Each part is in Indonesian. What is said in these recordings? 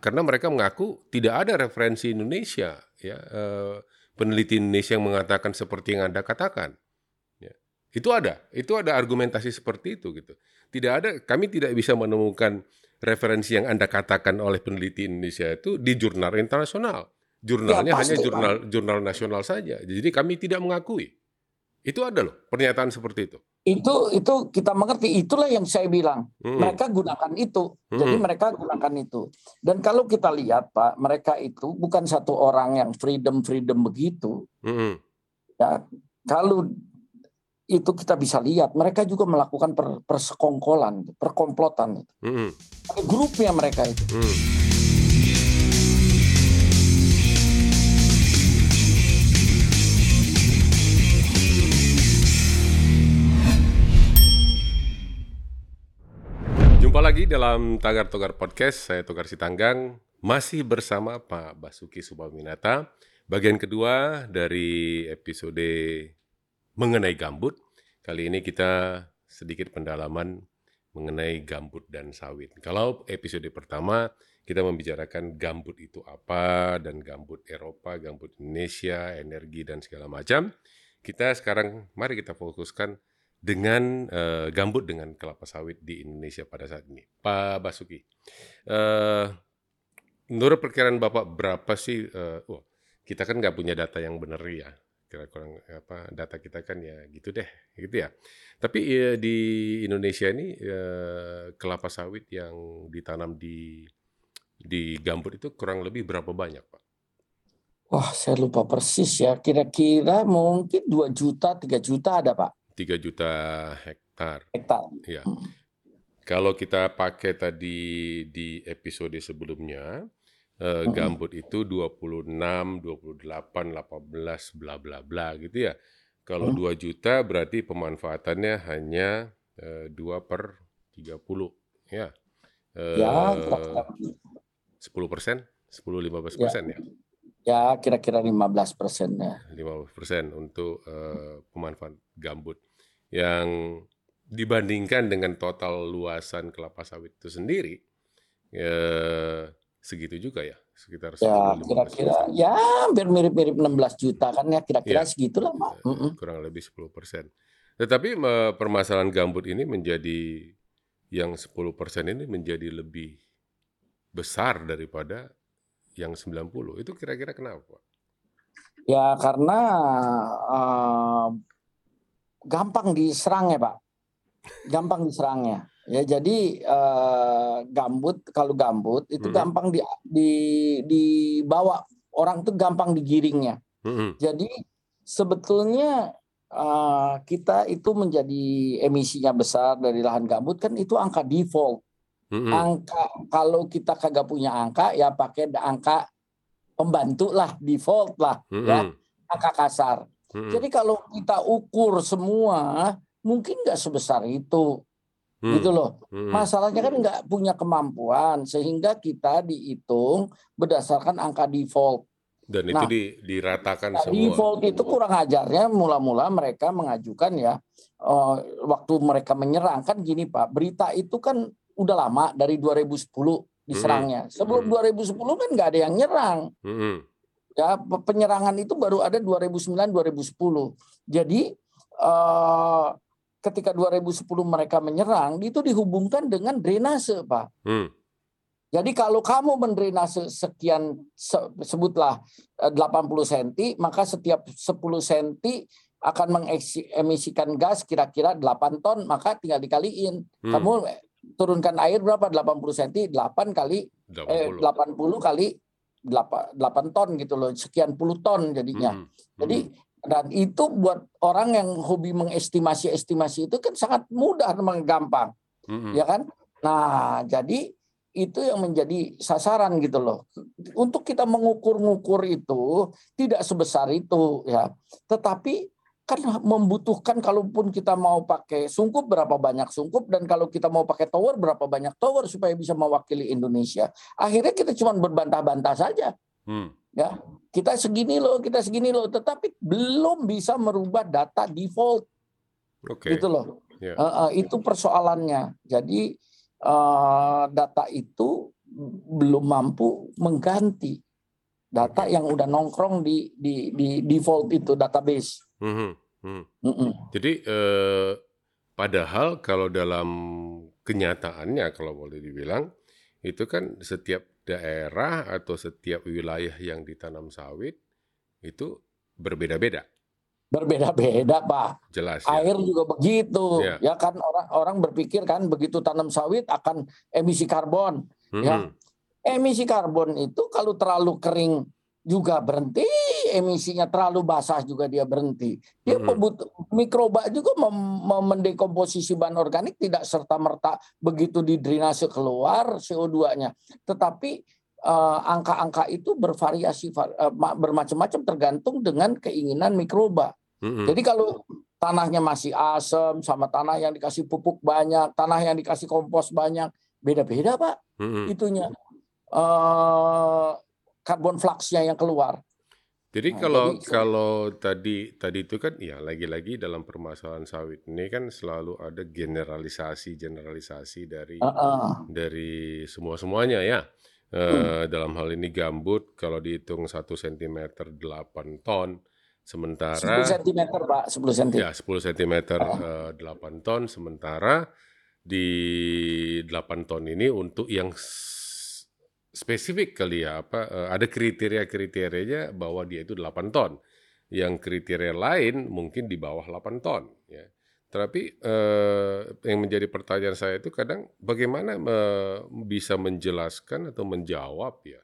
karena mereka mengaku tidak ada referensi Indonesia ya eh, peneliti Indonesia yang mengatakan seperti yang anda katakan ya. itu ada itu ada argumentasi seperti itu gitu. Tidak ada kami tidak bisa menemukan referensi yang anda katakan oleh peneliti Indonesia itu di jurnal internasional. Jurnalnya Ya, hanya jurnal jurnal nasional saja. Jadi kami tidak mengakui. Itu ada loh pernyataan seperti itu Itu itu kita mengerti. Itulah yang saya bilang. Mm-mm. Mereka gunakan itu. Jadi Mm-mm. mereka gunakan itu. Dan kalau kita lihat Pak, mereka itu bukan satu orang yang freedom freedom begitu. Mm-mm. Ya, kalau itu kita bisa lihat, mereka juga melakukan per, persekongkolan, perkomplotan. Ada grupnya mereka itu. Mm. Lagi dalam Tagar Togar Podcast. Saya Togar Sitanggang masih bersama Pak Basuki Subaminata. Bagian kedua dari episode mengenai gambut. Kali ini kita sedikit pendalaman mengenai gambut dan sawit. Kalau episode pertama kita membicarakan gambut itu apa dan gambut Eropa, gambut Indonesia, energi dan segala macam. Kita sekarang mari kita fokuskan dengan eh, gambut dengan kelapa sawit di Indonesia pada saat ini. Pak Basuki, eh, menurut perkiraan Bapak berapa sih? eh, wah, kita kan nggak punya data yang benar ya. Kira-kira apa data kita kan ya gitu deh, gitu ya. Tapi eh, di Indonesia ini eh, kelapa sawit yang ditanam di di gambut itu kurang lebih berapa banyak, Pak? Wah, saya lupa persis ya. Kira-kira mungkin 2 juta, 3 juta ada Pak 3 juta hektar. hektar. Ya. Hmm. Kalau kita pakai tadi di episode sebelumnya, eh, Mm-mm. gambut itu 26, 28, 18, bla bla bla gitu ya. Kalau Hmm. 2 juta berarti pemanfaatannya hanya eh, 2 per 30 ya. Ya, Eh, kira-kira 10 persen, 10-15 persen ya. ya kira-kira 15 persen ya. 15 persen untuk eh, pemanfaat gambut yang dibandingkan dengan total luasan kelapa sawit itu sendiri ya segitu juga ya sekitar Ya 10-15 kira-kira ya hampir mirip-mirip 16 juta kan ya kira-kira Iya. segitulah Pak. Eh, Mm-mm. kurang lebih 10 persen. Tetapi permasalahan gambut ini menjadi yang 10 persen ini menjadi lebih besar daripada yang 90. Itu kira-kira kenapa? Pak? Ya karena eh, gampang diserang ya Pak. Gampang diserangnya. Ya jadi eh, gambut kalau gambut itu Mhm. gampang di, di dibawa orang tuh gampang digiringnya. Mm-mm. Jadi sebetulnya eh, kita itu menjadi emisinya besar dari lahan gambut kan itu angka default. Mm-mm. Angka kalau kita kagak punya angka ya pakai angka pembantu lah default lah ya Mm-mm. angka kasar. Mm-mm. Jadi kalau kita ukur semua mungkin nggak sebesar itu Mm. gitu loh. Masalahnya kan nggak punya kemampuan sehingga kita dihitung berdasarkan angka default. Dan itu Nah, di, diratakan Nah, semua. default itu kurang ajarnya mula-mula mereka mengajukan ya eh, waktu mereka menyerang kan gini Pak berita itu kan udah lama dari 2010 diserangnya sebelum Hmm. 2010 kan nggak ada yang nyerang Mm-mm. Ya pe- penyerangan itu baru ada 2009 2010 jadi eh, ketika 2010 mereka menyerang itu dihubungkan dengan drainase Pak Mm. jadi kalau kamu mendrainase sekian se- sebutlah eh, 80 cm, maka setiap 10 cm akan mengemisikan gas kira-kira 8 ton, maka tinggal dikaliin. Hmm. Kamu eh, turunkan air berapa? 80 cm, 8 kali eh 80. 80 kali 8, 8 ton gitu loh, sekian puluh ton jadinya. Mm. Jadi dan itu buat orang yang hobi mengestimasi-estimasi itu kan sangat mudah memang gampang Mm-mm. ya kan? Nah, jadi itu yang menjadi sasaran gitu loh. Untuk kita mengukur-ngukur itu tidak sebesar itu ya. Tetapi kan membutuhkan kalaupun kita mau pakai sungkup berapa banyak sungkup dan kalau kita mau pakai tower berapa banyak tower supaya bisa mewakili Indonesia. Akhirnya kita cuma berbantah-bantah saja Mm. ya. Kita segini loh, kita segini loh, tetapi belum bisa merubah data default Oke. gitu loh. Ya. Eh, eh, itu persoalannya. Jadi eh, data itu belum mampu mengganti data yang udah nongkrong di di di default itu database. Mm -hmm. Mm -hmm. Jadi eh, padahal kalau dalam kenyataannya kalau boleh dibilang itu kan setiap daerah atau setiap wilayah yang ditanam sawit itu berbeda-beda. Berbeda-beda, Pak. Jelas. Ya. Air juga begitu. Ya. ya kan orang orang berpikir kan begitu tanam sawit akan emisi karbon. Mm -hmm. Ya. Emisi karbon itu kalau terlalu kering juga berhenti, emisinya terlalu basah juga dia berhenti. Dia mm-hmm. mikroba juga mem- mendekomposisi bahan organik tidak serta merta begitu di drainase keluar CO2-nya, tetapi uh, angka-angka itu bervariasi uh, bermacam-macam tergantung dengan keinginan mikroba. Mm-hmm. Jadi kalau tanahnya masih asam sama tanah yang dikasih pupuk banyak, tanah yang dikasih kompos banyak, beda-beda pak mm-hmm. itunya. Uh, karbon fluxnya yang keluar. Jadi nah, kalau jadi, kalau tadi tadi itu kan ya lagi-lagi dalam permasalahan sawit ini kan selalu ada generalisasi generalisasi dari uh -uh. dari semua semuanya ya. Uh, hmm. Dalam hal ini gambut kalau dihitung satu cm 8 ton sementara 10 cm Pak 10 cm. Ya 10 cm uh. uh, 8 ton sementara di 8 ton ini untuk yang spesifik kali ya apa eh, ada kriteria-kriterianya bahwa dia itu 8 ton. Yang kriteria lain mungkin di bawah 8 ton ya. Tapi eh, yang menjadi pertanyaan saya itu kadang bagaimana eh, bisa menjelaskan atau menjawab ya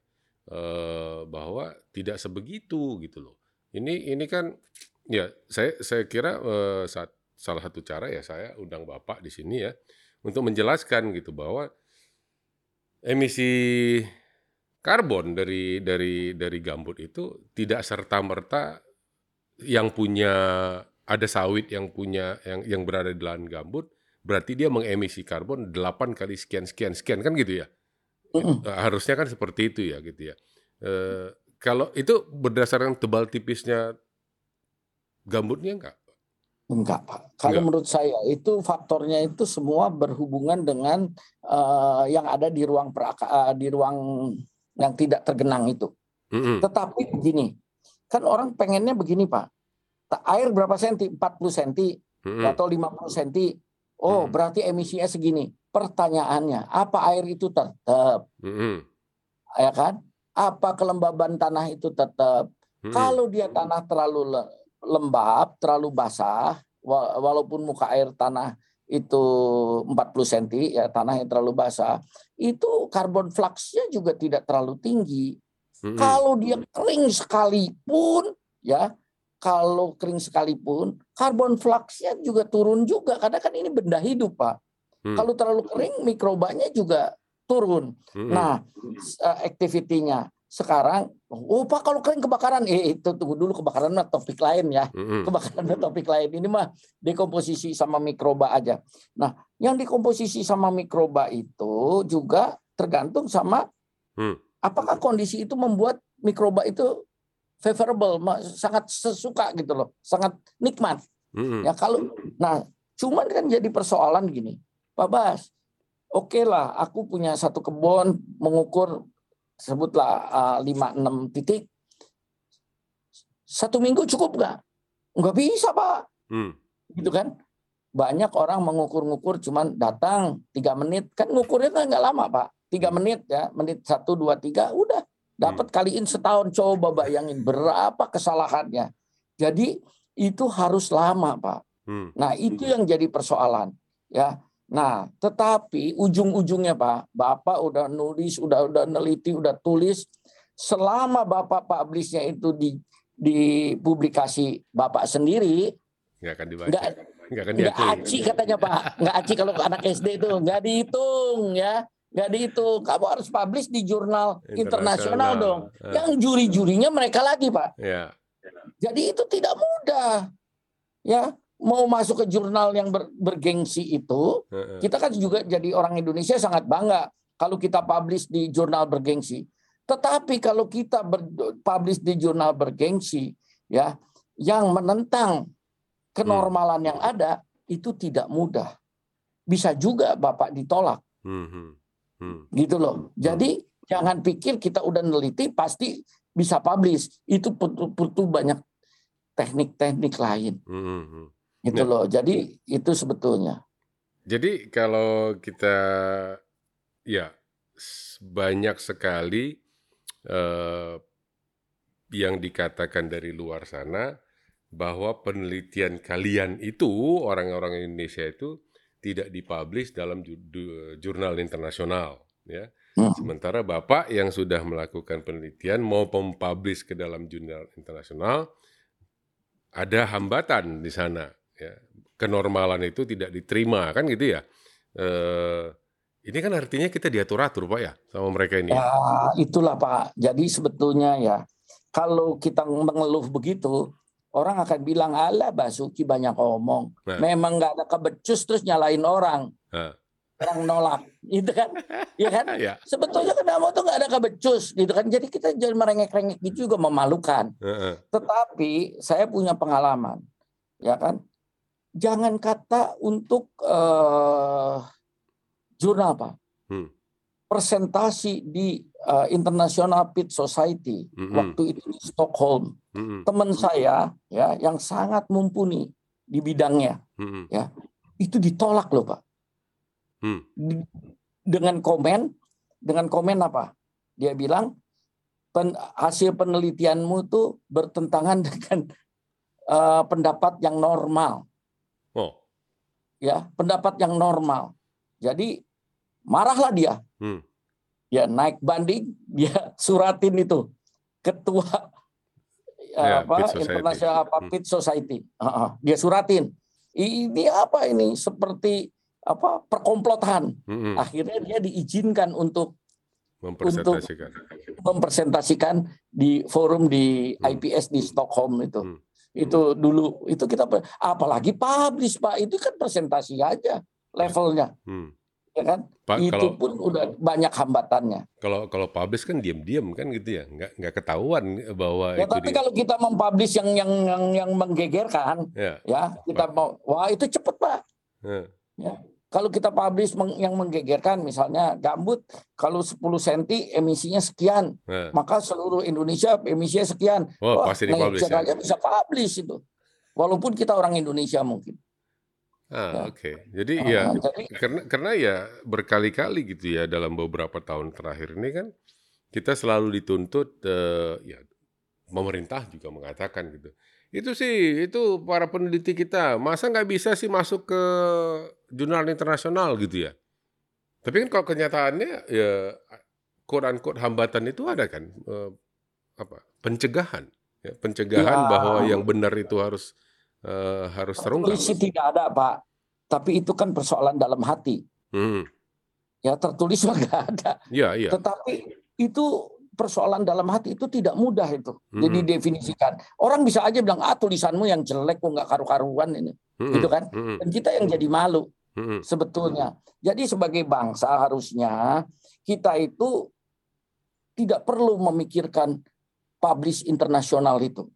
eh, bahwa tidak sebegitu gitu loh. Ini ini kan ya saya saya kira eh, salah satu cara ya saya undang Bapak di sini ya untuk menjelaskan gitu bahwa emisi karbon dari dari dari gambut itu tidak serta merta yang punya ada sawit yang punya yang yang berada di lahan gambut berarti dia mengemisi karbon 8 kali sekian sekian sekian kan gitu ya? Mm. harusnya kan seperti itu ya gitu ya. E, kalau itu berdasarkan tebal tipisnya gambutnya enggak Enggak, Pak. Kalau Enggak. menurut saya itu faktornya itu semua berhubungan dengan uh, yang ada di ruang peraka, uh, di ruang yang tidak tergenang itu. Mm-hmm. Tetapi begini, kan orang pengennya begini, Pak. Air berapa senti? 40 senti mm-hmm. atau 50 senti. Oh, mm-hmm. berarti emisinya segini. Pertanyaannya, apa air itu tetap? Mm-hmm. Ya kan? Apa kelembaban tanah itu tetap? Mm-hmm. Kalau dia tanah terlalu lembab, terlalu basah, walaupun muka air tanah itu 40 cm ya tanah yang terlalu basah, itu karbon fluxnya juga tidak terlalu tinggi. Hmm. Kalau dia kering sekalipun ya, kalau kering sekalipun karbon fluxnya juga turun juga karena kan ini benda hidup, Pak. Hmm. Kalau terlalu kering mikrobanya juga turun. Hmm. Nah, eh, aktivitinya sekarang oh pak kalau kering kebakaran eh itu tunggu dulu kebakaran mah topik lain ya mm-hmm. kebakaran mah topik lain ini mah dekomposisi sama mikroba aja nah yang dekomposisi sama mikroba itu juga tergantung sama mm. apakah kondisi itu membuat mikroba itu favorable sangat sesuka gitu loh sangat nikmat mm-hmm. ya kalau nah cuman kan jadi persoalan gini pak Bas oke okay lah aku punya satu kebun mengukur sebutlah uh, lima enam titik. Satu minggu cukup nggak? Nggak bisa pak. Hmm. gitu kan? Banyak orang mengukur-ngukur cuman datang tiga menit. Kan ngukurnya kan nggak lama pak. Tiga hmm. menit ya menit satu dua tiga udah. Dapat hmm. kaliin setahun. Coba bayangin berapa kesalahannya. Jadi itu harus lama pak. Hmm. nah itu yang jadi persoalan ya Nah, tetapi ujung-ujungnya Pak, Bapak udah nulis, udah udah neliti, udah tulis, selama Bapak publishnya itu di di publikasi Bapak sendiri, nggak akan dibaca. Nggak, nggak akan nggak aci katanya Pak, nggak aci kalau anak SD itu nggak dihitung ya, nggak dihitung. Kamu harus publish di jurnal internasional dong. Uh. Yang juri-jurinya mereka lagi Pak. Yeah. Jadi itu tidak mudah, ya mau masuk ke jurnal yang ber, bergengsi itu, kita kan juga jadi orang Indonesia sangat bangga kalau kita publish di jurnal bergengsi. Tetapi kalau kita ber, publish di jurnal bergengsi, ya, yang menentang kenormalan yang ada itu tidak mudah. Bisa juga Bapak ditolak. hmm. gitu loh. Jadi hmm. jangan pikir kita udah neliti pasti bisa publish. Itu butuh, butuh banyak teknik-teknik lain. Hmm. Gitu nah, loh. Jadi itu sebetulnya. Jadi kalau kita ya banyak sekali uh, yang dikatakan dari luar sana bahwa penelitian kalian itu orang-orang Indonesia itu tidak dipublish dalam jurnal internasional ya. Hmm. Sementara Bapak yang sudah melakukan penelitian mau mempublish ke dalam jurnal internasional ada hambatan di sana ya. Kenormalan itu tidak diterima kan gitu ya. Eh, ini kan artinya kita diatur-atur Pak ya sama mereka ini. Ya, itulah Pak. Jadi sebetulnya ya kalau kita mengeluh begitu orang akan bilang ala Basuki banyak omong. Nah. Memang nggak ada kebecus terus nyalain orang. Nah. Orang nolak, gitu kan? Iya kan? ya. Sebetulnya kenapa tuh nggak ada kebecus, gitu kan? Jadi kita jangan merengek-rengek gitu juga memalukan. Uh Tetapi saya punya pengalaman, ya kan? Jangan kata untuk uh, jurnal apa? Hmm presentasi di uh, International Pit Society mm -hmm. waktu itu di Stockholm. Mm -hmm. Teman saya ya yang sangat mumpuni di bidangnya mm -hmm. ya itu ditolak loh Pak. Mm. Dengan komen dengan komen apa? Dia bilang pen, hasil penelitianmu itu bertentangan dengan uh, pendapat yang normal. Ya, pendapat yang normal. Jadi marahlah dia. Hmm. Ya naik banding, dia suratin itu ketua ya, apa internasional apa hmm. Pit Society. Uh -uh. Dia suratin. Ini apa ini seperti apa perkomplotan. Hmm. Akhirnya dia diizinkan untuk mempresentasikan untuk mempresentasikan di forum di hmm. IPS di Stockholm itu. Hmm. Itu dulu itu kita apalagi publish Pak itu kan presentasi aja levelnya. Hmm ya kan? Pak, itu kalau, pun udah banyak hambatannya. Kalau kalau publish kan diam-diam kan gitu ya, nggak nggak ketahuan bahwa. Ya tapi di... kalau kita mempublish yang yang yang yang menggegerkan, ya, ya kita pak. mau, wah itu cepet pak. Ya. ya. Kalau kita publish yang menggegerkan, misalnya gambut, kalau 10 cm emisinya sekian, ya. maka seluruh Indonesia emisinya sekian. Oh, wah, pasti dipublish ya. bisa publish itu. Walaupun kita orang Indonesia mungkin. Ah, ya. oke. Jadi uh, ya jadi, karena karena ya berkali-kali gitu ya dalam beberapa tahun terakhir ini kan kita selalu dituntut uh, ya pemerintah juga mengatakan gitu. Itu sih itu para peneliti kita masa nggak bisa sih masuk ke jurnal internasional gitu ya. Tapi kan kalau kenyataannya ya quote unquote hambatan itu ada kan uh, apa? pencegahan ya, pencegahan ya. bahwa yang benar itu harus uh, harus terungkap. Polisi tidak ada, Pak. Tapi itu kan persoalan dalam hati. Hmm. Ya tertulis nggak ada. Iya, iya. Tetapi itu persoalan dalam hati itu tidak mudah itu. Hmm. Jadi definisikan. Orang bisa aja bilang ah tulisanmu yang jelek kok nggak karu-karuan ini. Hmm. Gitu kan? Hmm. Dan kita yang jadi malu. Hmm. Sebetulnya. Jadi sebagai bangsa harusnya kita itu tidak perlu memikirkan publish internasional itu.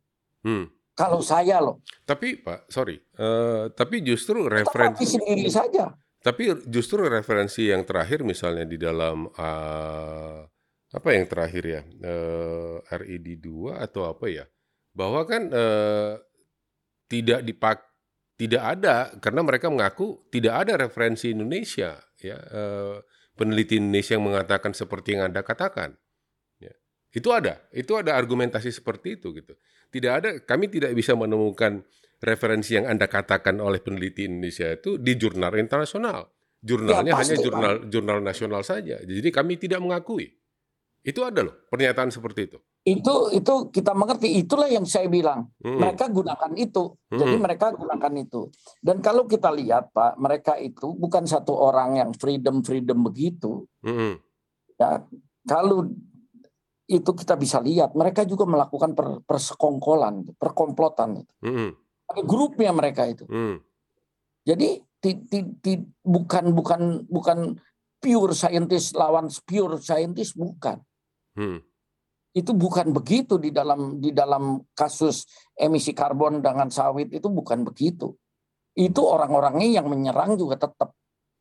Hmm. Kalau saya loh. Tapi Pak, sorry, uh, tapi justru referensi sendiri saja. Tapi justru referensi yang terakhir misalnya di dalam uh, apa yang terakhir ya uh, RID 2 atau apa ya, bahwa kan uh, tidak dipak tidak ada karena mereka mengaku tidak ada referensi Indonesia ya uh, peneliti Indonesia yang mengatakan seperti yang anda katakan. Ya. Itu ada, itu ada argumentasi seperti itu gitu. Tidak ada, kami tidak bisa menemukan referensi yang Anda katakan oleh peneliti Indonesia itu di jurnal internasional. Jurnalnya ya, hanya jurnal kan. jurnal nasional saja. Jadi kami tidak mengakui. Itu ada loh pernyataan seperti itu. Itu itu kita mengerti. Itulah yang saya bilang. Hmm. Mereka gunakan itu. Hmm. Jadi mereka gunakan itu. Dan kalau kita lihat Pak, mereka itu bukan satu orang yang freedom freedom begitu. Hmm. Ya, kalau itu kita bisa lihat mereka juga melakukan per, persekongkolan, perkomplotan. Mm. Ada grupnya mereka itu. Mm. Jadi ti, ti, ti, bukan bukan bukan pure scientist lawan pure scientist bukan. Mm. Itu bukan begitu di dalam di dalam kasus emisi karbon dengan sawit itu bukan begitu. Itu orang-orangnya yang menyerang juga tetap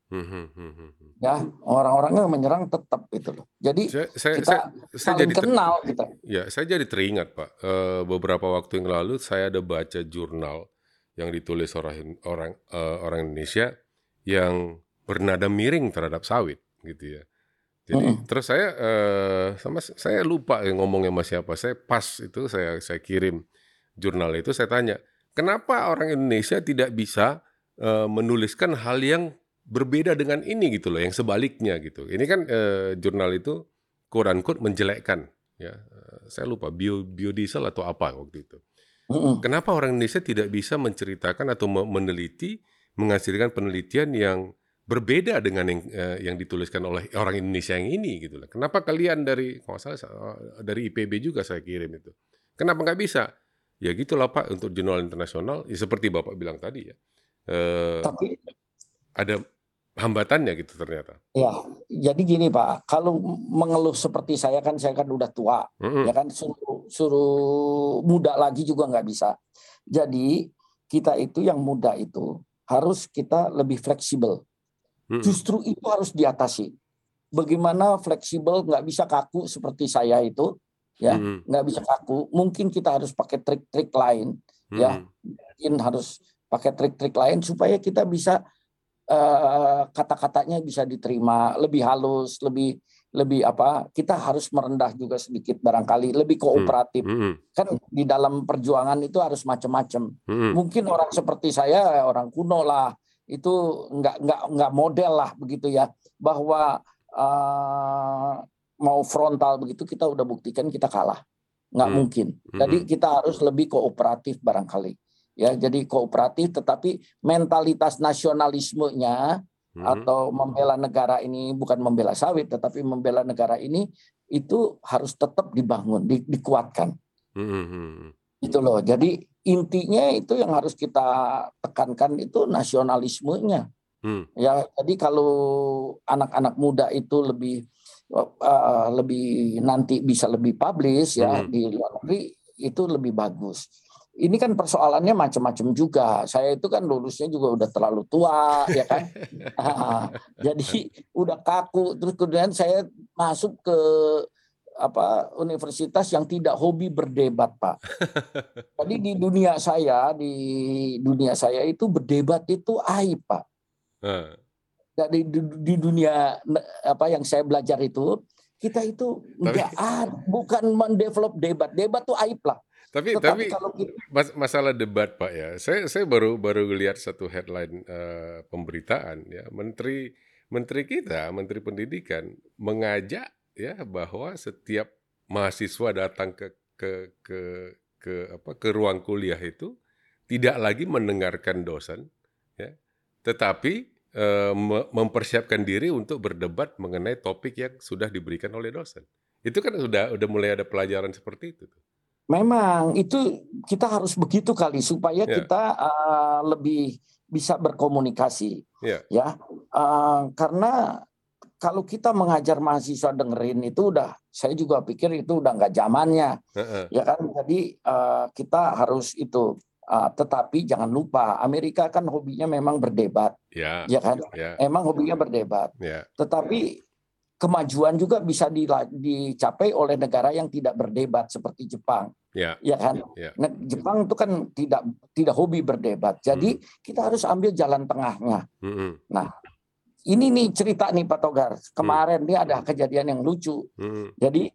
Mhm, mhm, mhm. Ya, orang-orangnya menyerang tetap gitu loh. Jadi Saya saya kita saya saya jadi kenal kita. ya, saya jadi teringat, Pak, eee, beberapa waktu yang lalu saya ada baca jurnal yang ditulis orang orang, eee, orang Indonesia yang bernada miring terhadap sawit, gitu ya. Jadi Mhm. terus saya, eee, sama saya lupa ya ngomongnya sama siapa, saya pas itu saya saya kirim jurnal itu, saya tanya, "Kenapa orang Indonesia tidak bisa, eee, menuliskan hal yang berbeda dengan ini?" Gitu loh, yang sebaliknya gitu. Ini kan, eee, jurnal itu quote unquote menjelekkan ya, saya lupa bio biodiesel atau apa waktu itu. Mhm. Kenapa orang Indonesia tidak bisa menceritakan atau me meneliti, menghasilkan penelitian yang berbeda dengan yang, eee, yang dituliskan oleh orang Indonesia yang ini gitu loh. Kenapa kalian dari kalau salah eee, dari IPB juga saya kirim itu. Kenapa nggak bisa? Ya gitulah Pak, untuk jurnal internasional, ya seperti Bapak bilang tadi ya, eee, Tapi ada hambatannya gitu ternyata. ya, jadi gini Pak, kalau mengeluh seperti saya kan saya kan udah tua, Mhm. ya kan suruh suruh muda lagi juga nggak bisa. Jadi kita itu yang muda itu harus kita lebih fleksibel. Justru itu harus diatasi. Bagaimana fleksibel nggak bisa kaku seperti saya itu, ya nggak bisa kaku. Mungkin kita harus pakai trik-trik lain, ya mungkin harus pakai trik-trik lain supaya kita bisa eh, kata-katanya bisa diterima lebih halus, lebih lebih apa? Kita harus merendah juga sedikit barangkali, lebih kooperatif. Kan di dalam perjuangan itu harus macam-macam. Mungkin orang seperti saya orang kuno lah itu nggak nggak nggak model lah begitu ya bahwa eh, mau frontal begitu kita udah buktikan kita kalah nggak Hmm. mungkin jadi Mhm. kita harus lebih kooperatif barangkali ya jadi kooperatif tetapi mentalitas nasionalismenya Mhm. atau membela negara ini bukan membela sawit tetapi membela negara ini itu harus tetap dibangun di- dikuatkan Mhm. itu loh. Jadi intinya itu yang harus kita tekankan itu nasionalismenya. Hmm. Ya, jadi kalau anak-anak muda itu lebih eh, lebih nanti bisa lebih publish ya Mhm. di luar negeri itu lebih bagus. Ini kan persoalannya macam-macam juga. Saya itu kan lulusnya juga udah terlalu tua, ya kan. Jadi udah kaku. Terus kemudian saya masuk ke apa universitas yang tidak hobi berdebat, Pak. Jadi di dunia saya, di dunia saya itu berdebat itu aib, Pak. Heeh. Dari di, di dunia apa yang saya belajar itu, kita itu ada, bukan mendevelop debat. Debat tuh aib lah. Tapi Tetapi tapi kalau kita, Mas- masalah debat Pak ya, saya saya baru baru lihat satu headline eh, pemberitaan ya, menteri menteri kita, menteri pendidikan mengajak ya bahwa setiap mahasiswa datang ke ke ke ke apa ke ruang kuliah itu tidak lagi mendengarkan dosen ya, tetapi me- mempersiapkan diri untuk berdebat mengenai topik yang sudah diberikan oleh dosen. Itu kan sudah udah mulai ada pelajaran seperti itu. memang itu kita harus begitu kali supaya Ya. kita eh, lebih bisa berkomunikasi. Ya. Ya, Eh, karena kalau kita mengajar mahasiswa dengerin itu udah, saya juga pikir itu udah nggak zamannya. Heeh. ya kan jadi eh, kita harus itu Eh, tetapi jangan lupa Amerika kan hobinya memang berdebat Ya, ya kan ya, emang hobinya berdebat ya. tetapi kemajuan juga bisa dicapai oleh negara yang tidak berdebat seperti Jepang Ya. ya kan Ya. Nah, Jepang itu kan tidak tidak hobi berdebat jadi kita harus ambil jalan tengahnya Mm-mm. Ini nih cerita nih Pak Togar kemarin dia ada kejadian yang lucu Mm-mm. Jadi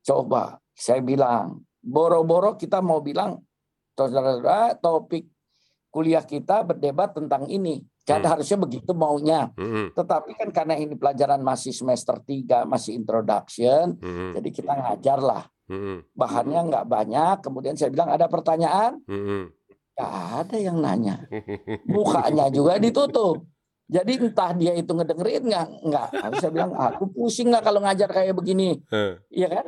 coba saya bilang, boro-boro kita mau bilang, saudara topik kuliah kita berdebat tentang ini. Kan Hmm. harusnya begitu maunya. Mm-mm. Tetapi kan karena ini pelajaran masih semester 3, masih introduction, Mm-mm. jadi kita ngajar lah. Mm-mm. Bahannya nggak banyak. Kemudian saya bilang ada pertanyaan, nggak ada yang nanya. Mukanya juga ditutup. Jadi entah dia itu ngedengerin nggak, nggak. Habis saya bilang, aku pusing nggak kalau ngajar kayak begini, iya kan?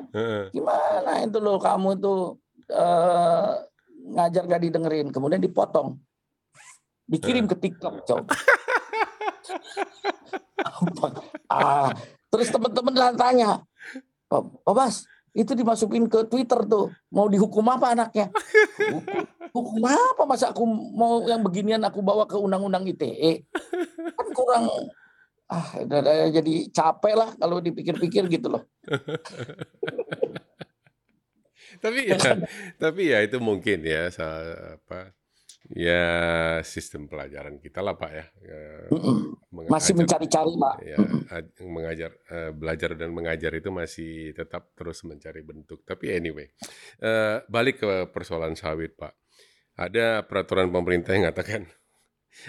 gimana itu loh kamu tuh eh, ngajar gak didengerin? Kemudian dipotong. Dikirim ke TikTok coba ah terus teman-teman tanya Pak Pak Bas itu dimasukin ke Twitter tuh mau dihukum apa anaknya? Hukum, hukum apa? Masa aku mau yang beginian aku bawa ke undang-undang ITE kan kurang ah udah, jadi capek lah kalau dipikir-pikir gitu loh. Tapi ya, tapi ya itu mungkin ya apa ya sistem pelajaran kita lah Pak ya. Eh, Mm-mm. Masih mengajar mencari-cari, Pak. ya aj- mengajar eh, belajar dan mengajar itu masih tetap terus mencari bentuk. Tapi anyway, eh, balik ke persoalan sawit Pak. Ada peraturan pemerintah yang mengatakan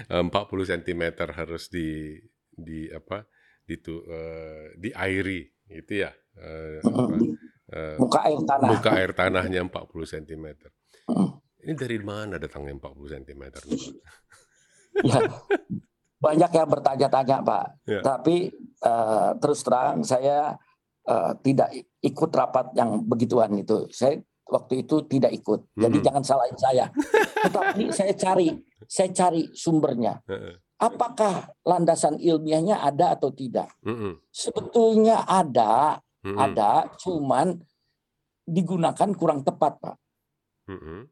40 cm harus di di apa ditu, eh, diairi gitu ya. Eh, apa, Mm-mm. eh, Muka air tanah. muka air tanahnya 40 cm. Ini dari mana datangnya 40 cm? nih? Ya, banyak yang bertanya-tanya, Pak. Ya. Tapi eh, terus terang saya eh, tidak ikut rapat yang begituan itu. Saya waktu itu tidak ikut. Jadi Mhm. jangan salahin saya. Tetapi saya cari, saya cari sumbernya. Apakah landasan ilmiahnya ada atau tidak? Mm-mm. Sebetulnya ada, Mm-mm. ada, cuman digunakan kurang tepat, Pak. Mm-mm.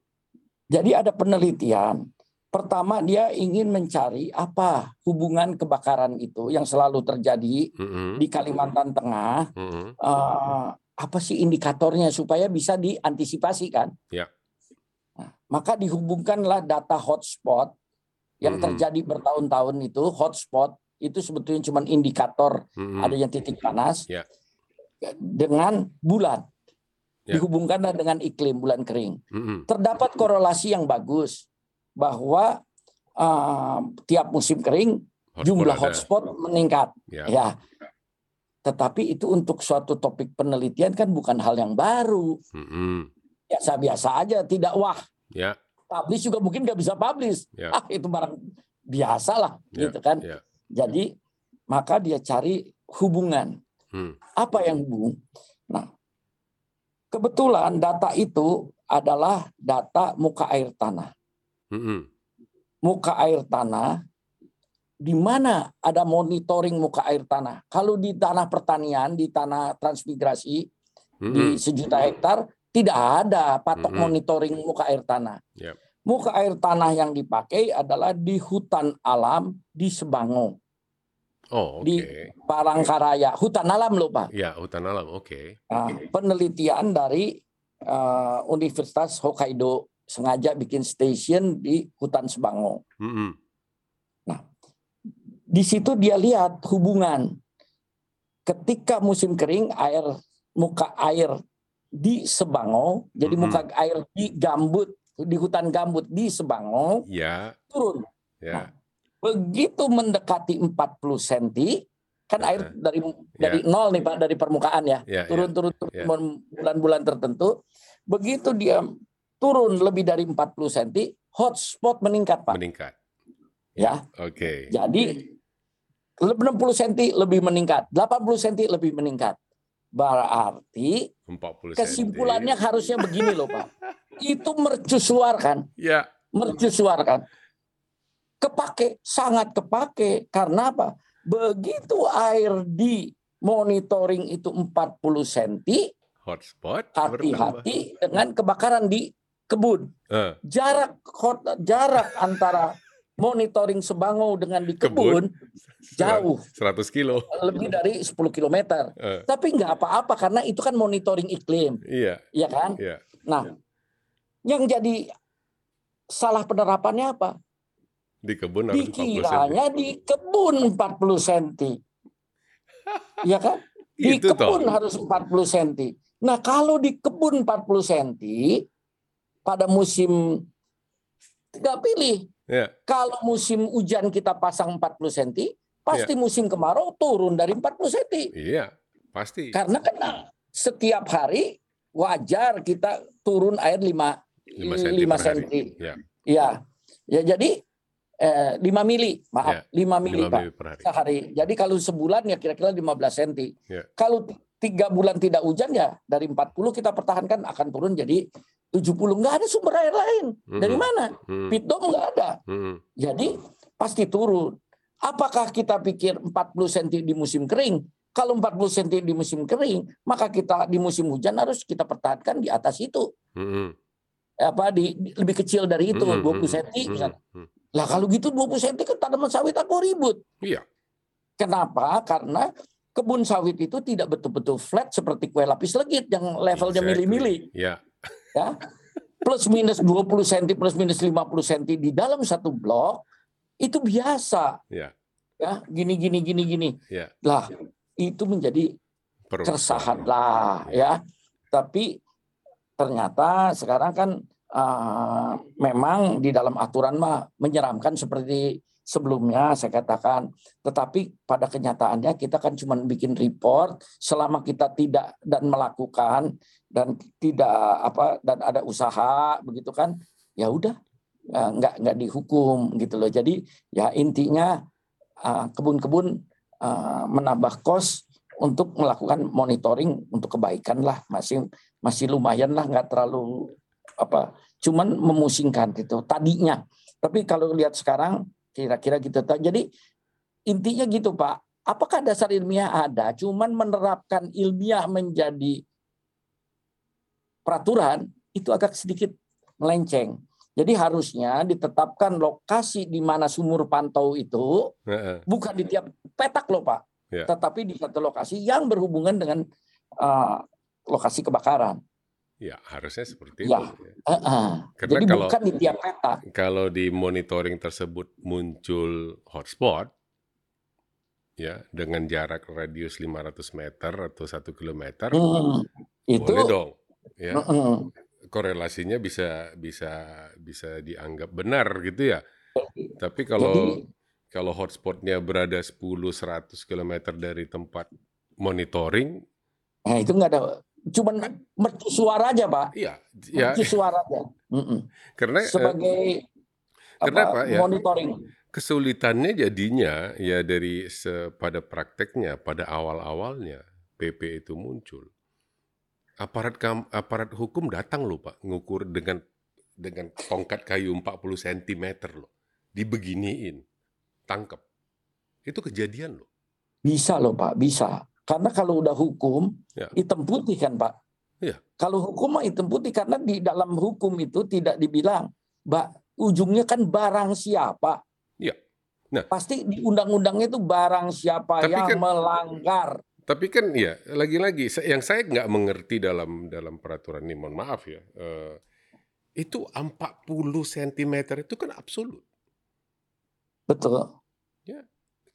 Jadi ada penelitian. Pertama dia ingin mencari apa hubungan kebakaran itu yang selalu terjadi di Kalimantan Tengah. Eh, apa sih indikatornya supaya bisa diantisipasi kan? Ya. Nah, maka dihubungkanlah data hotspot yang Mhm. terjadi bertahun-tahun itu hotspot itu sebetulnya cuma indikator Mm-mm. adanya titik panas Ya. dengan bulan. Ya. Dihubungkanlah dengan iklim bulan kering. Mm-mm. terdapat korelasi yang bagus bahwa eh, tiap musim kering Hotspot jumlah ada. hotspot meningkat Ya. ya tetapi itu untuk suatu topik penelitian kan bukan hal yang baru Mm-mm. biasa-biasa aja tidak wah Ya. publish juga mungkin nggak bisa publish Ya. ah itu barang biasa lah Ya. gitu kan Ya. jadi maka dia cari hubungan Hmm. apa yang hubung nah kebetulan data itu adalah data muka air tanah Mm-mm. muka air tanah di mana ada monitoring muka air tanah. Kalau di tanah pertanian, di tanah transmigrasi Mm-mm. di sejuta hektar tidak ada patok Mm-mm. monitoring muka air tanah. Yap. Muka air tanah yang dipakai adalah di hutan alam di Sebango, Oh, oke. di Parangkaraya, hutan alam loh Pak. Ya, hutan alam. Oke. Nah, penelitian dari eh, Universitas Hokkaido sengaja bikin station di hutan Sebango. Mm-mm. Di situ dia lihat hubungan ketika musim kering air muka air di Sebango jadi Mhm. muka air di gambut di hutan gambut di Sebango Ya. turun Ya. begitu mendekati 40 cm kan air dari dari nol nih Pak dari permukaan ya Ya. turun turun turun Ya. bulan-bulan tertentu begitu dia turun lebih dari 40 cm hotspot meningkat ya. Pak Meningkat. ya Oke. Jadi 60 cm lebih meningkat, 80 cm lebih meningkat. Berarti 40 kesimpulannya cm. harusnya begini loh Pak. Itu mercusuar kan, Ya. mercusuar kan. Kepake, sangat kepake. Karena apa? Begitu air di monitoring itu 40 cm, Hotspot. hati-hati dengan kebakaran di kebun. Eh, Jarak hot- jarak antara monitoring Sebango dengan di Kebun. kebun jauh. 100 kilo. lebih dari 10 km. Eh, Tapi nggak apa-apa karena itu kan monitoring iklim, iya. ya kan? Iya. Nah, yang jadi salah penerapannya apa? Di kebun harus 40 cm. Dikiranya di kebun 40 cm. Ya kan? Di Itu toh. kebun harus 40 cm. Nah, kalau di kebun 40 cm pada musim tidak pilih. Ya. Kalau musim hujan kita pasang 40 cm, pasti musim kemarau turun dari 40 cm. Iya. Pasti. Karena kan setiap hari wajar kita turun air 5 5 cm 5 per hari. cm. Ya. Ya. Ya jadi eh, 5 mili, maaf, 5 mili 5 Pak mili per hari. sehari. Jadi kalau sebulan ya kira-kira 15 cm. Ya. Kalau tiga bulan tidak hujan ya dari 40 kita pertahankan akan turun jadi 70. Nggak ada sumber air lain. Dari mana? Mm, Pitom nggak ada. Jadi pasti turun. Apakah kita pikir 40 cm di musim kering? Kalau 40 cm di musim kering, maka kita di musim hujan harus kita pertahankan di atas itu. mm, Apa di, di- lebih kecil dari itu, mm, 20 mm, cm misalnya. Lah kalau gitu 20 cm kan tanaman sawit aku ribut. Iya. Kenapa? Karena kebun sawit itu tidak betul-betul flat seperti kue lapis legit yang levelnya Exactly. mili-mili. Ya, Ya. Plus minus 20 cm, plus minus 50 cm di dalam satu blok itu biasa. ya, Ya, gini gini gini gini. ya. Lah, itu menjadi keresahan lah ya. Tapi ternyata sekarang kan eh, memang di dalam aturan mah menyeramkan seperti sebelumnya saya katakan. Tetapi pada kenyataannya kita kan cuma bikin report selama kita tidak dan melakukan dan tidak apa dan ada usaha begitu kan ya udah eh, nggak nggak dihukum gitu loh. Jadi ya intinya eh, kebun-kebun eh, menambah kos untuk melakukan monitoring untuk kebaikan lah masih masih lumayan lah nggak terlalu apa cuman memusingkan gitu tadinya tapi kalau lihat sekarang kira-kira gitu. Jadi intinya gitu pak. Apakah dasar ilmiah ada cuman menerapkan ilmiah menjadi peraturan itu agak sedikit melenceng. Jadi harusnya ditetapkan lokasi di mana sumur pantau itu bukan di tiap petak loh Pak, Ya. tetapi di satu lokasi yang berhubungan dengan uh, lokasi kebakaran. Ya, harusnya seperti Ya. itu. ya. Uh, uh. Karena Jadi kalau- bukan di tiap petak. Kalau di monitoring tersebut muncul hotspot, ya dengan jarak radius 500 meter atau satu kilometer, Hmm, itu boleh dong. Ya, uh, uh. korelasinya bisa bisa bisa dianggap benar gitu ya. Tapi kalau Jadi- kalau hotspotnya berada 10-100 km dari tempat monitoring, nah itu nggak ada, cuman mercu suara aja Pak, iya, ya mercu suara aja. Uh. karena eh, Sebagai karena apa, apa, ya? monitoring. kesulitannya jadinya ya dari se- pada prakteknya pada awal-awalnya PP itu muncul. Aparat kam, aparat hukum datang loh Pak ngukur dengan dengan tongkat kayu 40 cm loh. Dibeginiin. Tangkep. Itu kejadian loh. Bisa loh Pak, bisa. Karena kalau udah hukum, Ya. hitam putih kan Pak. Iya. Kalau hukum mah hitam putih karena di dalam hukum itu tidak dibilang, Mbak, ujungnya kan barang siapa. Iya. Nah. pasti di undang-undangnya itu barang siapa Tapi yang kan- melanggar. Tapi kan ya lagi-lagi yang saya nggak mengerti dalam dalam peraturan ini mohon maaf ya. eh, itu 40 cm itu kan absolut. Betul.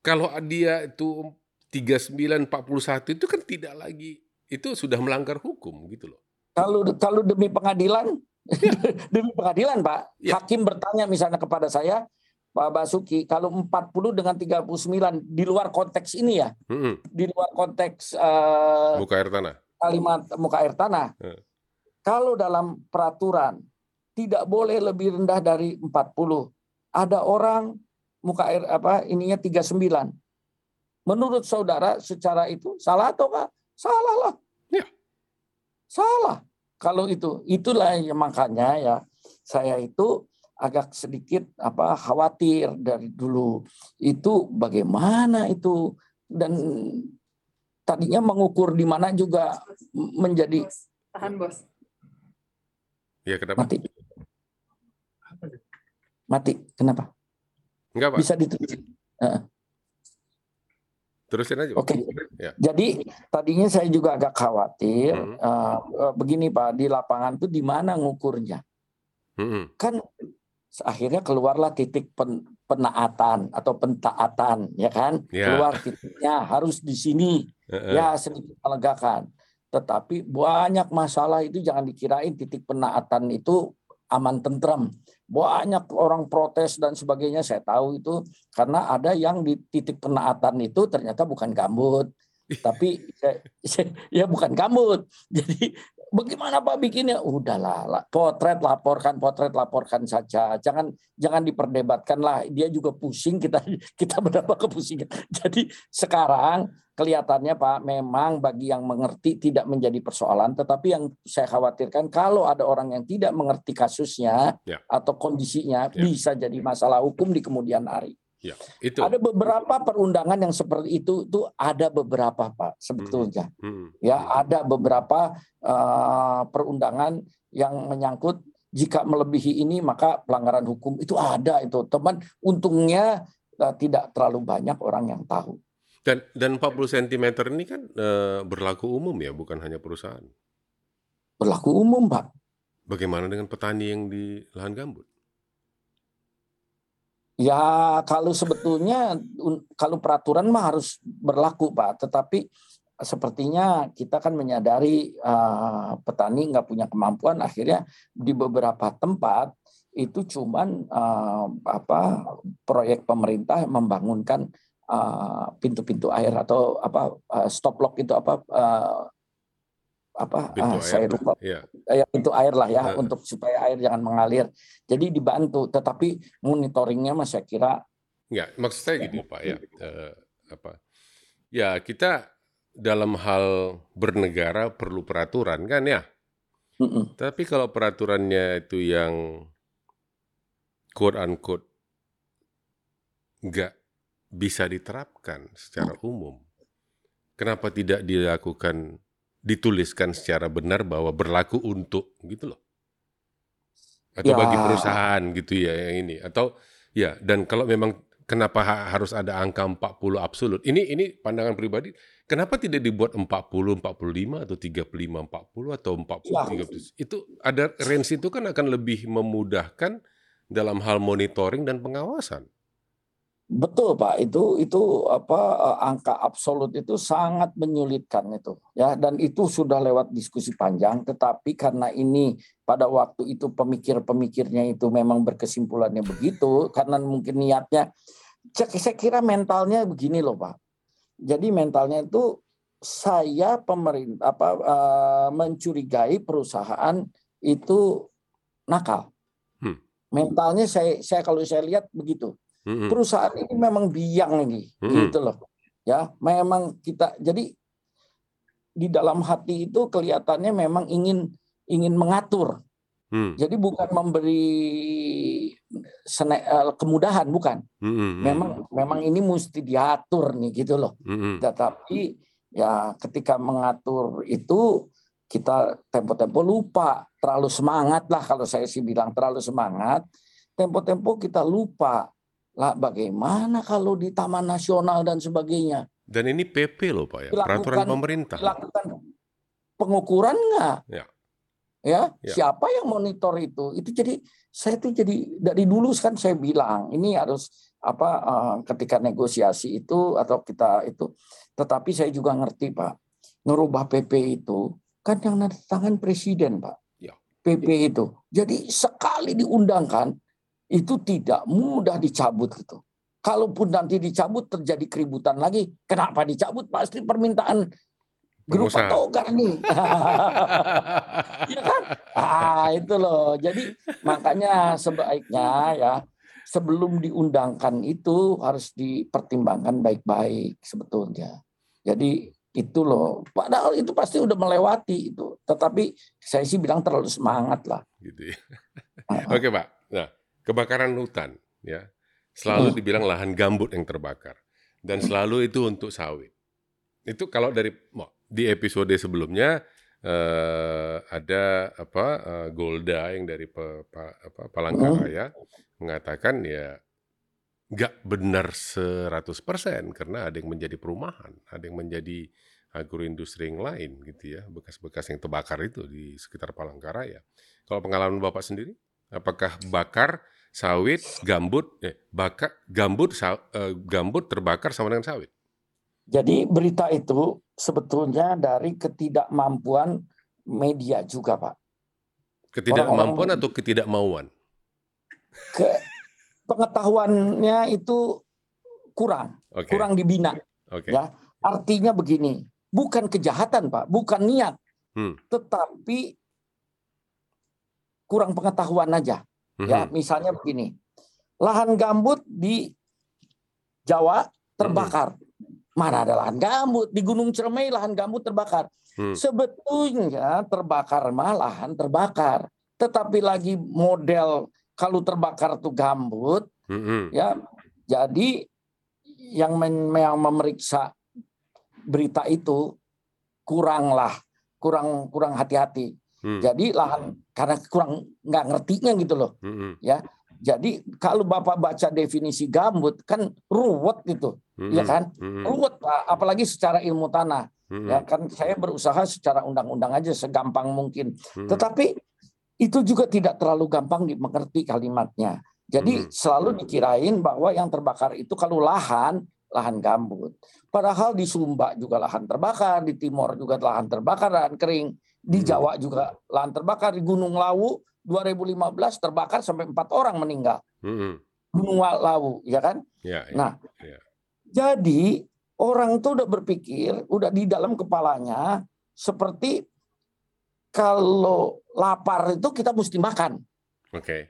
Kalau dia itu 39 41 itu kan tidak lagi itu sudah melanggar hukum gitu loh. Kalau kalau demi pengadilan, demi pengadilan Pak, Ya. hakim bertanya misalnya kepada saya, Pak Basuki, kalau 40 dengan 39 di luar konteks ini ya, Mm-mm. di luar konteks eh, Muka air tanah. kalimat muka air tanah. Eh. Kalau dalam peraturan tidak boleh lebih rendah dari 40. Ada orang muka air apa ininya 39. Menurut saudara secara itu salah atau enggak? Salah lah. Ya. Salah. Kalau itu itulah yang makanya ya saya itu agak sedikit apa khawatir dari dulu itu bagaimana itu dan tadinya mengukur di mana juga menjadi Tahan bos. Ya kenapa? mati. Mati. Kenapa? Enggak Pak. Bisa ditulis. Terusin aja. Oke. Ya. Jadi tadinya saya juga agak khawatir. Hmm. eh, begini Pak, di lapangan itu di mana ngukurnya? Mm-mm. Kan akhirnya keluarlah titik pen- penaatan atau pentaatan, ya kan? Ya. Keluar titiknya harus di sini. Ya sedikit melegakan. Tetapi banyak masalah itu jangan dikirain titik penaatan itu aman tentrem. Banyak orang protes dan sebagainya saya tahu itu karena ada yang di titik penaatan itu ternyata bukan gambut. Tapi ya bukan gambut. Jadi bagaimana Pak bikinnya? Udahlah, la- potret laporkan, potret laporkan saja. Jangan jangan diperdebatkan lah. Dia juga pusing kita kita berapa kepusingan. Jadi sekarang kelihatannya Pak memang bagi yang mengerti tidak menjadi persoalan tetapi yang saya khawatirkan kalau ada orang yang tidak mengerti kasusnya Ya. atau kondisinya Ya. bisa jadi masalah hukum di kemudian hari. Ya, itu. Ada beberapa perundangan yang seperti itu itu ada beberapa Pak sebetulnya. Mm-mm. Ya, ada beberapa eh, perundangan yang menyangkut jika melebihi ini maka pelanggaran hukum itu ada itu. Teman untungnya eh, tidak terlalu banyak orang yang tahu. Dan dan 40 cm ini kan eh, berlaku umum ya, bukan hanya perusahaan. Berlaku umum, Pak. Bagaimana dengan petani yang di lahan gambut? Ya kalau sebetulnya kalau peraturan mah harus berlaku Pak, tetapi sepertinya kita kan menyadari uh, petani nggak punya kemampuan. Akhirnya di beberapa tempat itu cuman uh, apa proyek pemerintah membangunkan pintu-pintu uh, air atau apa uh, stop lock itu apa apa pintu ah, saya lupa ya. ya pintu air lah ya nah. untuk supaya air jangan mengalir. Jadi dibantu, tetapi monitoringnya mas saya kira. Ya, maksud saya gitu pak ya uh, apa? Ya kita dalam hal bernegara perlu peraturan kan ya. Mm -mm. Tapi kalau peraturannya itu yang quote unquote nggak bisa diterapkan secara umum, kenapa tidak dilakukan dituliskan secara benar bahwa berlaku untuk gitu loh. Atau ya. bagi perusahaan gitu ya yang ini atau ya dan kalau memang kenapa harus ada angka 40 absolut? Ini ini pandangan pribadi. Kenapa tidak dibuat 40 45 atau 35 40 atau 40 ya. 30? Itu ada range itu kan akan lebih memudahkan dalam hal monitoring dan pengawasan. Betul Pak, itu itu apa eh, angka absolut itu sangat menyulitkan itu ya dan itu sudah lewat diskusi panjang tetapi karena ini pada waktu itu pemikir-pemikirnya itu memang berkesimpulannya begitu karena mungkin niatnya saya kira mentalnya begini loh Pak. Jadi mentalnya itu saya pemerintah apa uh, mencurigai perusahaan itu nakal. Hmm. Mentalnya saya saya kalau saya lihat begitu hmm Perusahaan ini memang biang ini, mm-hmm. gitu loh. Ya, memang kita jadi di dalam hati itu kelihatannya memang ingin ingin mengatur. Mm. Jadi bukan memberi sene, uh, kemudahan, bukan. Mm-hmm. Memang memang ini mesti diatur nih, gitu loh. Mm-hmm. Tetapi ya ketika mengatur itu kita tempo-tempo lupa, terlalu semangat lah kalau saya sih bilang terlalu semangat. Tempo-tempo kita lupa lah bagaimana kalau di Taman Nasional dan sebagainya? Dan ini PP loh Pak ya, dilakukan, peraturan pemerintah. Dilakukan pengukuran nggak? Ya. ya. Ya, siapa yang monitor itu? Itu jadi saya itu jadi dari dulu kan saya bilang ini harus apa uh, ketika negosiasi itu atau kita itu. Tetapi saya juga ngerti Pak, ngerubah PP itu kan yang nanti tangan presiden Pak. Ya. PP itu. Jadi sekali diundangkan itu tidak mudah dicabut gitu. Kalaupun nanti dicabut terjadi keributan lagi, kenapa dicabut? Pasti permintaan grup togar nih. ya kan? Ah, itu loh. Jadi makanya sebaiknya ya sebelum diundangkan itu harus dipertimbangkan baik-baik sebetulnya. Jadi itu loh. Padahal itu pasti udah melewati itu. Tetapi saya sih bilang terlalu semangat lah. Gitu ya. Oke, Pak. Kebakaran hutan ya selalu hmm. dibilang lahan gambut yang terbakar dan selalu itu untuk sawit. Itu kalau dari di episode sebelumnya uh, ada apa uh, Golda yang dari pe, pa, apa, Palangkaraya hmm. mengatakan ya nggak benar 100% karena ada yang menjadi perumahan, ada yang menjadi agroindustri yang lain gitu ya, bekas-bekas yang terbakar itu di sekitar Palangkaraya. Kalau pengalaman Bapak sendiri, apakah bakar sawit, gambut, eh, bakar, gambut, saw, eh, gambut terbakar sama dengan sawit. Jadi berita itu sebetulnya dari ketidakmampuan media juga, Pak. Ketidakmampuan Orang -orang, atau ketidakmauan? Ke, pengetahuannya itu kurang, okay. kurang dibina. Okay. Ya, artinya begini, bukan kejahatan, Pak, bukan niat, hmm. tetapi kurang pengetahuan aja. Ya, mhm. misalnya begini. Lahan gambut di Jawa terbakar. Mana ada lahan gambut? Di Gunung Ciremai lahan gambut terbakar. Hmm. Sebetulnya terbakar mah lahan terbakar. Tetapi lagi model kalau terbakar itu gambut, hmm. ya. Jadi yang, men yang memeriksa berita itu kuranglah, kurang kurang hati-hati. Hmm. Jadi lahan karena kurang nggak ngertinya gitu loh, hmm. ya. Jadi kalau Bapak baca definisi gambut kan ruwet itu, ya Mm-mm. kan? Mm-mm. Ruwet apalagi secara ilmu tanah. Mm-mm. Ya kan saya berusaha secara undang-undang aja segampang mungkin. Mm-mm. Tetapi itu juga tidak terlalu gampang dimengerti kalimatnya. Jadi Mhm. selalu dikirain bahwa yang terbakar itu kalau lahan, lahan gambut. Padahal di Sumba juga lahan terbakar, di Timor juga lahan terbakar, lahan kering. Di Mhm. Jawa juga lahan terbakar, di Gunung Lawu 2015 terbakar sampai empat orang meninggal. Mm-mm. Gunung Lawu, ya kan? Ya, ya. Nah, ya. jadi orang itu udah berpikir, udah di dalam kepalanya seperti kalau lapar itu kita mesti makan, Oke.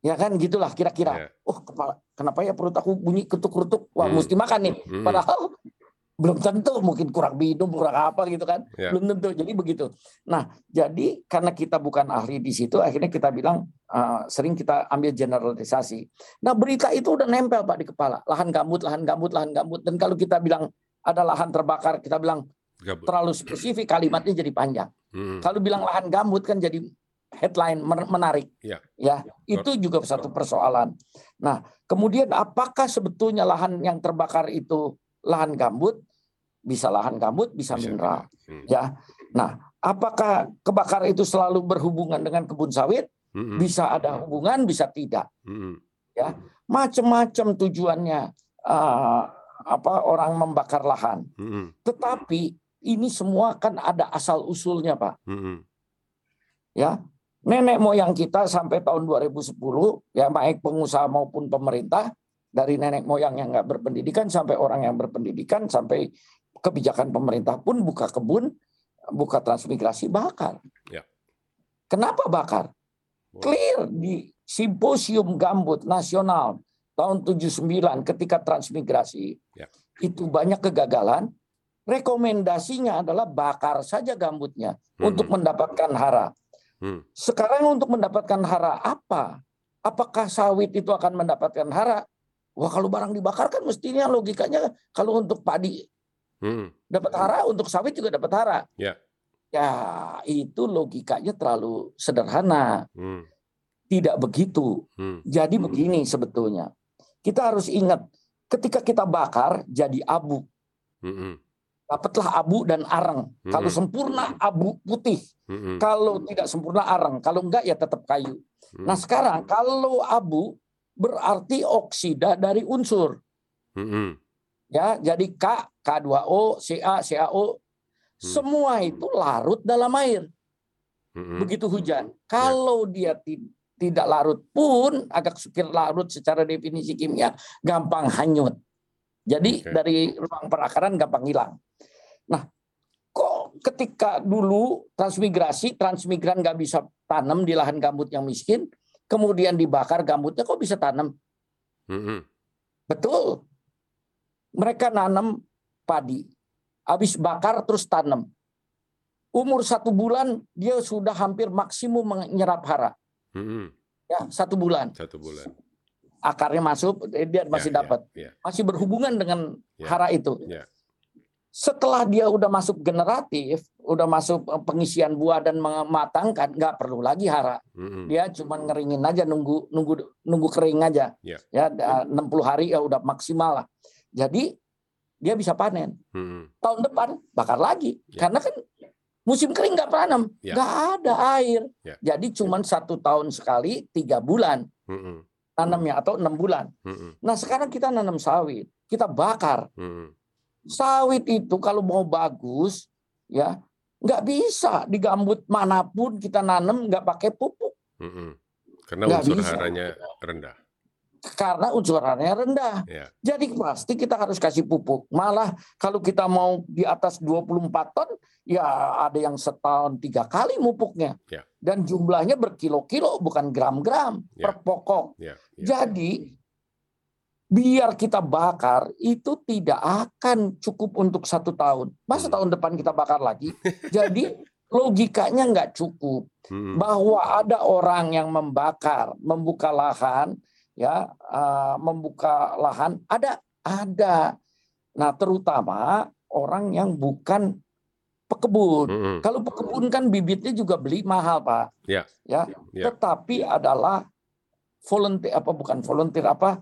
ya kan? Gitulah kira-kira. Ya. Oh kepala, kenapa ya perut aku bunyi ketuk-ketuk? Wah Hmm. mesti makan nih. Mm-mm. Padahal belum tentu, mungkin kurang minum, kurang apa gitu kan? Ya. Belum tentu. Jadi begitu. Nah, jadi karena kita bukan ahli di situ, akhirnya kita bilang uh, sering kita ambil generalisasi. Nah, berita itu udah nempel Pak di kepala. Lahan gambut, lahan gambut, lahan gambut. Dan kalau kita bilang ada lahan terbakar, kita bilang Gabut. terlalu spesifik kalimatnya jadi panjang. Mm-mm. Kalau bilang lahan gambut kan jadi headline men- menarik. Ya. Ya, itu juga satu persoalan. Nah, kemudian apakah sebetulnya lahan yang terbakar itu lahan gambut? Bisa lahan gambut, bisa, Bisa mineral. Mm. Ya. Nah, apakah kebakar itu selalu berhubungan dengan kebun sawit? Mm-mm. Bisa ada hubungan, bisa tidak. Mm-mm. Macam-macam tujuannya eh, apa orang membakar lahan. Tetapi ini semua kan ada asal usulnya, Pak. Ya nenek moyang kita sampai tahun 2010 ya baik pengusaha maupun pemerintah dari nenek moyang yang nggak berpendidikan sampai orang yang berpendidikan sampai kebijakan pemerintah pun buka kebun buka transmigrasi bakar. Ya. Kenapa bakar? Clear di simposium gambut nasional tahun 79 ketika transmigrasi Ya. itu banyak kegagalan. Rekomendasinya adalah bakar saja gambutnya untuk Mm-mm. mendapatkan hara. Mm. Sekarang untuk mendapatkan hara apa? Apakah sawit itu akan mendapatkan hara? Wah kalau barang dibakar kan mestinya logikanya kalau untuk padi Mm. dapat hara, untuk sawit juga dapat hara. Ya. Ya itu logikanya terlalu sederhana. Mm. Tidak begitu. Mm. Jadi begini sebetulnya. Kita harus ingat ketika kita bakar jadi abu. Mm-mm. Dapatlah abu dan arang. Kalau Mm. sempurna abu putih. Mm-mm. Kalau tidak sempurna arang. Kalau enggak ya tetap kayu. Mm. Nah sekarang kalau abu berarti oksida dari unsur. Mm-mm. Ya, jadi K, K2O, Ca, CaO, semua itu larut dalam air. Mm-mm. Begitu hujan. Kalau dia ti- tidak larut pun agak sukir larut secara definisi kimia gampang hanyut. Jadi Oke. dari ruang perakaran gampang hilang. Nah, kok ketika dulu transmigrasi, transmigran nggak bisa tanam di lahan gambut yang miskin, kemudian dibakar gambutnya kok bisa tanam? Mm-mm. Betul. Mereka nanam padi. Habis bakar terus tanam. Umur satu bulan dia sudah hampir maksimum menyerap hara. Mm-mm. Ya, satu bulan. Satu bulan. Akarnya masuk, eh, dia masih Ya, ya, dapat. ya. Masih berhubungan dengan Ya. hara itu. Ya. Setelah dia udah masuk generatif, udah masuk eh, pengisian buah dan mematangkan, nggak perlu lagi hara. Mm-mm. Dia cuma ngeringin aja, nunggu nunggu nunggu kering aja. Ya. Ya, da- 60 hari ya udah maksimal lah. Jadi dia bisa panen. Mm-mm. tahun depan bakar lagi Ya. karena kan musim kering nggak tanam Ya. nggak ada air Ya. jadi cuma satu tahun sekali tiga bulan Mm-mm. tanamnya atau enam bulan Mm-mm. nah sekarang kita nanam sawit kita bakar Mm-mm. sawit itu kalau mau bagus ya nggak bisa di gambut mana pun kita nanam nggak pakai pupuk Mm-mm. Karena Nggak unsur haranya rendah. Karena unsur haranya rendah Ya. Jadi pasti kita harus kasih pupuk. Malah kalau kita mau di atas 24 ton, ya ada yang setahun tiga kali pupuknya. Ya. Dan jumlahnya berkilo-kilo, bukan gram-gram Ya. per pokok. Ya. ya. Jadi biar kita bakar itu tidak akan cukup untuk satu tahun. Masa Hmm. tahun depan kita bakar lagi? Jadi logikanya nggak cukup Mm-mm. bahwa ada orang yang membakar, membuka lahan, ya, eh, membuka lahan, ada, ada. Nah, terutama orang yang bukan pekebun. Mm-mm. Kalau pekebun kan bibitnya juga beli mahal, Pak. Ya. Ya, Ya. tetapi adalah volunteer apa bukan volunteer apa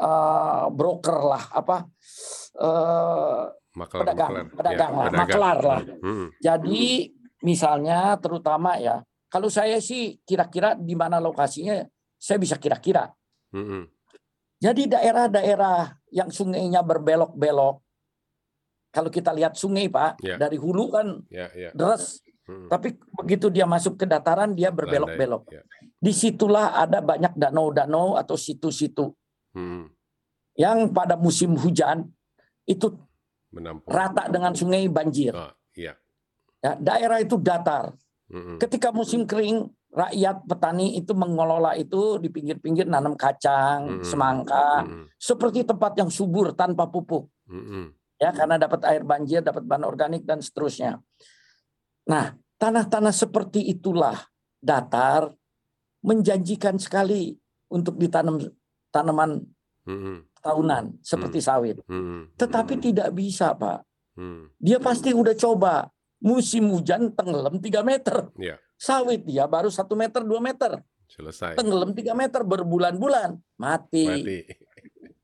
uh, broker lah apa uh, maklar, pedagang maklar. pedagang Ya, lah pedagang. maklar lah Hmm, jadi misalnya terutama ya kalau saya sih kira-kira di mana lokasinya saya bisa kira-kira hmm, hmm. jadi daerah-daerah yang sungainya berbelok-belok kalau kita lihat sungai Pak Ya. dari hulu kan Ya, ya. deras Hmm. tapi begitu dia masuk ke dataran dia berbelok-belok ya. di situlah ada banyak danau-danau atau situ-situ Hmm, yang pada musim hujan itu menampung. rata dengan sungai banjir. Ah, iya. Ya, daerah itu datar. Hmm, hmm. Ketika musim kering, rakyat petani itu mengelola itu di pinggir-pinggir nanam kacang, Mm-mm. semangka, Hmm, seperti tempat yang subur tanpa pupuk. hmm, hmm. Ya, karena dapat air banjir, dapat bahan organik dan seterusnya. Nah, tanah-tanah seperti itulah datar menjanjikan sekali untuk ditanam tanaman Hmm, hmm. tahunan seperti sawit. Hmm, Tetapi hmm, tidak bisa, Pak. hmm. Dia pasti udah coba. Musim hujan tenggelam 3 meter. Iya. Sawit dia baru satu meter, 2 meter. Selesai. Tenggelam 3 meter berbulan-bulan. Mati. Mati.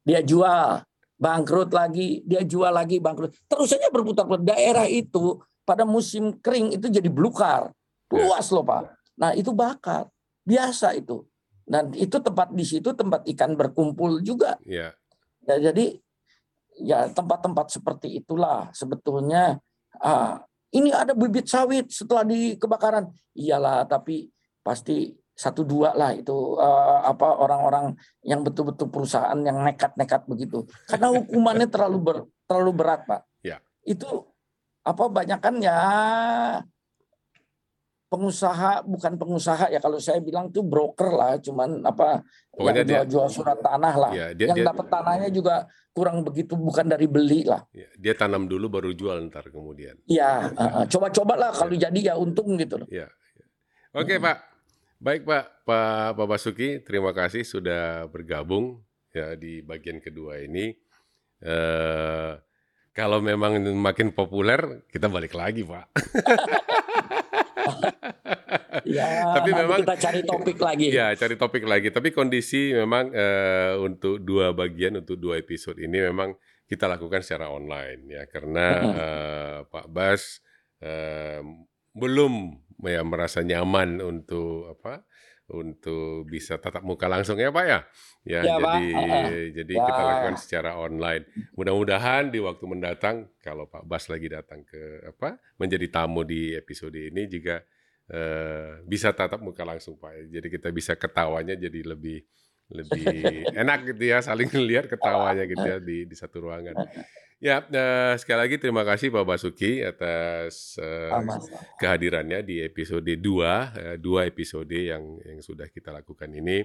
Dia jual. Bangkrut lagi. Dia jual lagi bangkrut. Terus saja berputar-putar. Daerah itu pada musim kering itu jadi belukar. Luas loh Pak. Nah itu bakar. Biasa itu. Dan itu tempat di situ tempat ikan berkumpul juga. Ya. Ya, jadi ya tempat-tempat seperti itulah sebetulnya ah, ini ada bibit sawit setelah di kebakaran. Iyalah, tapi pasti satu dua lah itu eh, apa orang-orang yang betul-betul perusahaan yang nekat-nekat begitu. Karena hukumannya terlalu ber, terlalu berat, Pak. Ya. Itu apa banyak kan ya pengusaha bukan pengusaha ya kalau saya bilang tuh broker lah cuman apa Pokoknya yang dia- jual-jual surat tanah lah Ya, dia, yang dia, dapat tanahnya juga kurang begitu bukan dari beli lah. ya, dia tanam dulu baru jual ntar kemudian. Ya, coba-coba lah kalau jadi ya untung gitu loh. Ya. Oke Pak, baik Pak, Pak Pak Basuki, terima kasih sudah bergabung ya di bagian kedua ini. Eh, kalau memang makin populer, kita balik lagi Pak. Ya, Tapi nanti memang- kita cari topik lagi. Ya, cari topik lagi. Tapi kondisi memang eh, untuk dua bagian, untuk dua episode ini memang kita lakukan secara online ya, karena eh, Pak Bas eh, belum ya merasa nyaman untuk apa? Untuk bisa tatap muka langsung ya Pak ya. Ya, Ya, Pak. jadi jadi Ya. kita lakukan secara online. Mudah-mudahan di waktu mendatang kalau Pak Bas lagi datang ke apa? menjadi tamu di episode ini juga eh, bisa tatap muka langsung Pak. Jadi kita bisa ketawanya jadi lebih lebih enak gitu ya, saling lihat ketawanya gitu ya di di satu ruangan. Ya, eh, sekali lagi terima kasih Pak Basuki atas Sama. kehadirannya di episode 2, dua episode yang yang sudah kita lakukan ini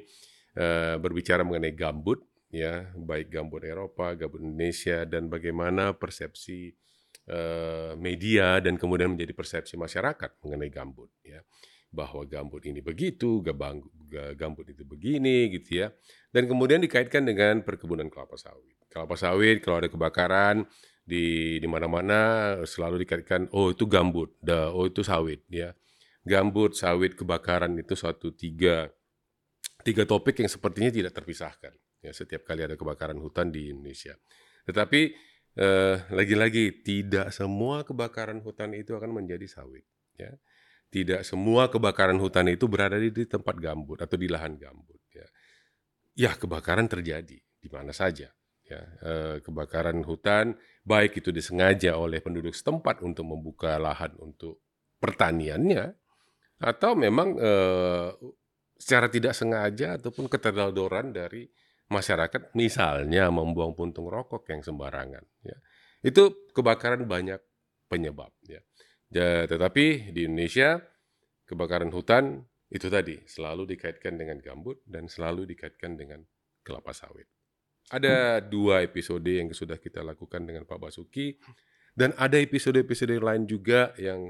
eh, berbicara mengenai gambut ya, baik gambut Eropa, gambut Indonesia dan bagaimana persepsi eh, media dan kemudian menjadi persepsi masyarakat mengenai gambut ya. Bahwa gambut ini begitu, gambut itu begini gitu ya. Dan kemudian dikaitkan dengan perkebunan kelapa sawit. Kelapa sawit kalau ada kebakaran di di mana-mana selalu dikaitkan oh itu gambut, dah oh itu sawit ya. Gambut, sawit, kebakaran itu suatu tiga tiga topik yang sepertinya tidak terpisahkan ya setiap kali ada kebakaran hutan di Indonesia. Tetapi eh, lagi-lagi tidak semua kebakaran hutan itu akan menjadi sawit ya. Tidak semua kebakaran hutan itu berada di, di tempat gambut atau di lahan gambut ya. Ya kebakaran terjadi di mana saja ya. Eh, kebakaran hutan baik itu disengaja oleh penduduk setempat untuk membuka lahan untuk pertaniannya atau memang eh, secara tidak sengaja ataupun keterdodoran dari masyarakat misalnya membuang puntung rokok yang sembarangan ya. Itu kebakaran banyak penyebab ya. Ja- tetapi di Indonesia kebakaran hutan itu tadi selalu dikaitkan dengan gambut dan selalu dikaitkan dengan kelapa sawit. Ada dua episode yang sudah kita lakukan dengan Pak Basuki dan ada episode-episode lain juga yang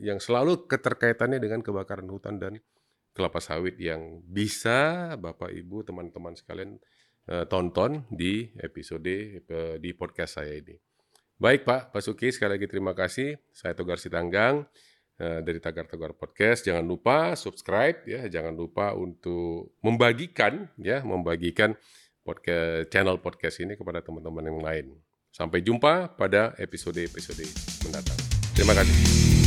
yang selalu keterkaitannya dengan kebakaran hutan dan kelapa sawit yang bisa Bapak Ibu teman-teman sekalian eh, tonton di episode eh, di podcast saya ini. Baik Pak Basuki sekali lagi terima kasih. Saya Togar Sitanggang. uh, dari Tagar Tagar Podcast. Jangan lupa subscribe ya, jangan lupa untuk membagikan ya, membagikan podcast channel podcast ini kepada teman-teman yang lain. Sampai jumpa pada episode-episode mendatang. Terima kasih.